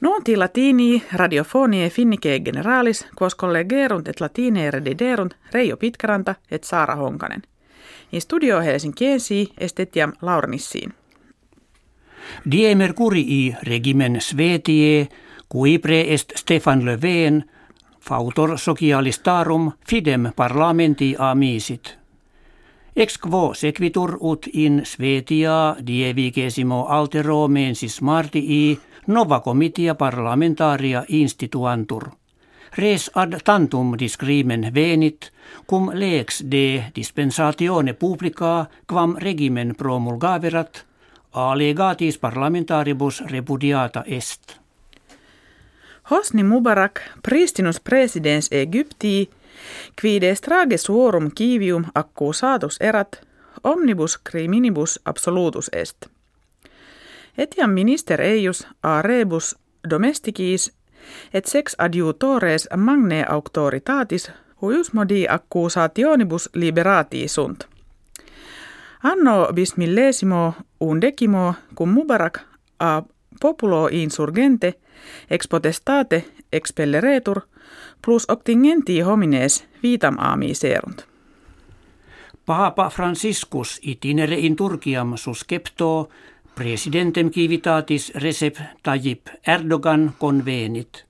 Nunti latini radiofonie finnike generalis, quos collegerunt et latine rediderunt Reijo Pitkaranta et Saara Honkanen. In studio Helsinkiensi estetiam Laurnissiin. Die mercurii regimen Svetie, cuipre est Stefan Löfven, fautor socialistarum fidem parlamenti amisit. Ex quo sequitur ut in Svetia dievicesimo altero mensis martii nova comitia parlamentaria instituantur. Res ad tantum discrimen venit, cum lex de dispensatione publica quam regimen promulgaverat, a legatis parlamentaribus repudiata est. Hosni Mubarak, pristinus presidens Egyptii, quides trage suorum kivium accusatus erat, omnibus criminibus absolutus est. Etiam minister eius a rebus domesticis et sex adjutores magne auctoritatis huius modi accusationibus liberati sunt. Anno bismillesimo undecimo cum Mubarak a populo insurgente ex potestate expelleretur plus octingenti homines vitam aami serunt. Papa Franciscus itinere in Turkiam suscepto presidentem civitatis Recep Tayyip Erdogan convenit.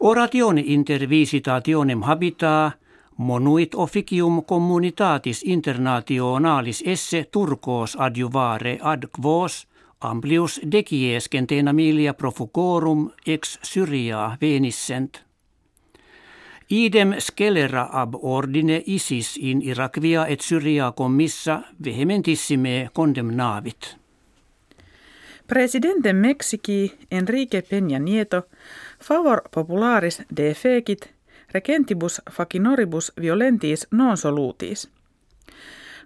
Oratione inter visitationem habitaa monuit officium communitatis internationalis esse turcos adjuvare ad quos amplius decies centena milia profugorum ex Syria venissent. Idem scelera ab ordine ISIS in Irakvia et Syria commissa vehementissime condemnavit. Presidente Mexici Enrique Peña Nieto favor popularis de fecit regentibus facinoribus violentis non solutis.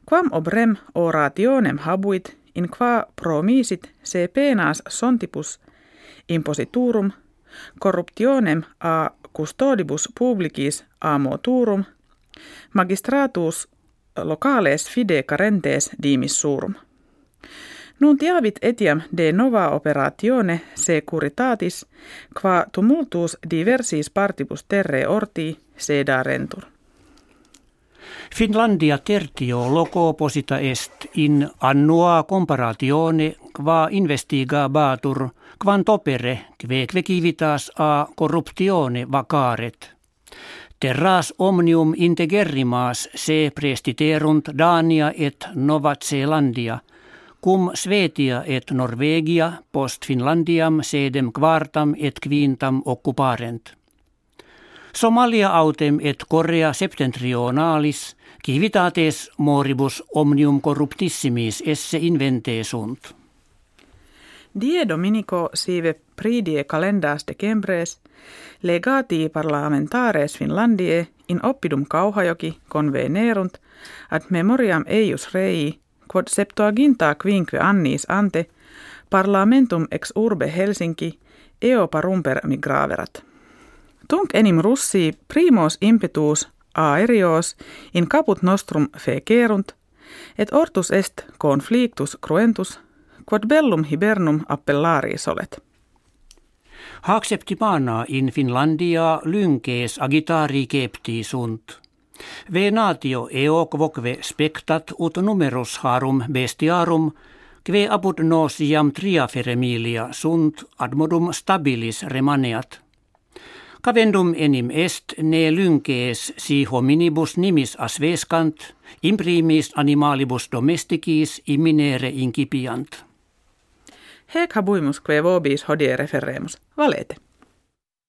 Quam obrem orationem habuit in qua promisit se penas sontibus impositurum corruptionem a custodibus publicis a moturum magistratus locales fide carentes dimis surum. Nuntiavit etiam de nova operatione securitatis, qua tumultus diversis partibus terre orti seda rentur. Finlandia tertio loco posita est in annua comparatione qua investigabatur quant opere kve kivitas a corruptione vacaret. Terras omnium integerrimas se prestiterunt Dania et Novat Zeelandia – cum Svetia et Norvegia post Finlandiam sedem quartam et quintam occuparent. Somalia autem et Korea septentrionalis civitates moribus omnium corruptissimis esse invente sunt. Die Dominico sive pridie calendas decembres legati parlamentares Finlandie in oppidum Kauhajoki convenerunt ad memoriam eius rei quod septuaginta quinque annis ante parlamentum ex urbe Helsinki eo parumper migraverat. Tunc enim russi primos impetus aerios in caput nostrum fecerunt, et ortus est conflictus cruentus, quod bellum hibernum appellari solet. Hakseptimana in Finlandia lynkees agitari kepti sunt. Venatio eo quoque spectat ut numerus harum bestiarum, kve apud tria feremilia sunt ad modum stabilis remaneat. Cavendum enim est ne lynkees si hominibus nimis asvescant, imprimis animalibus domesticis imminere incipiant. Hec habuimus kve vobis hodie referemus, valete.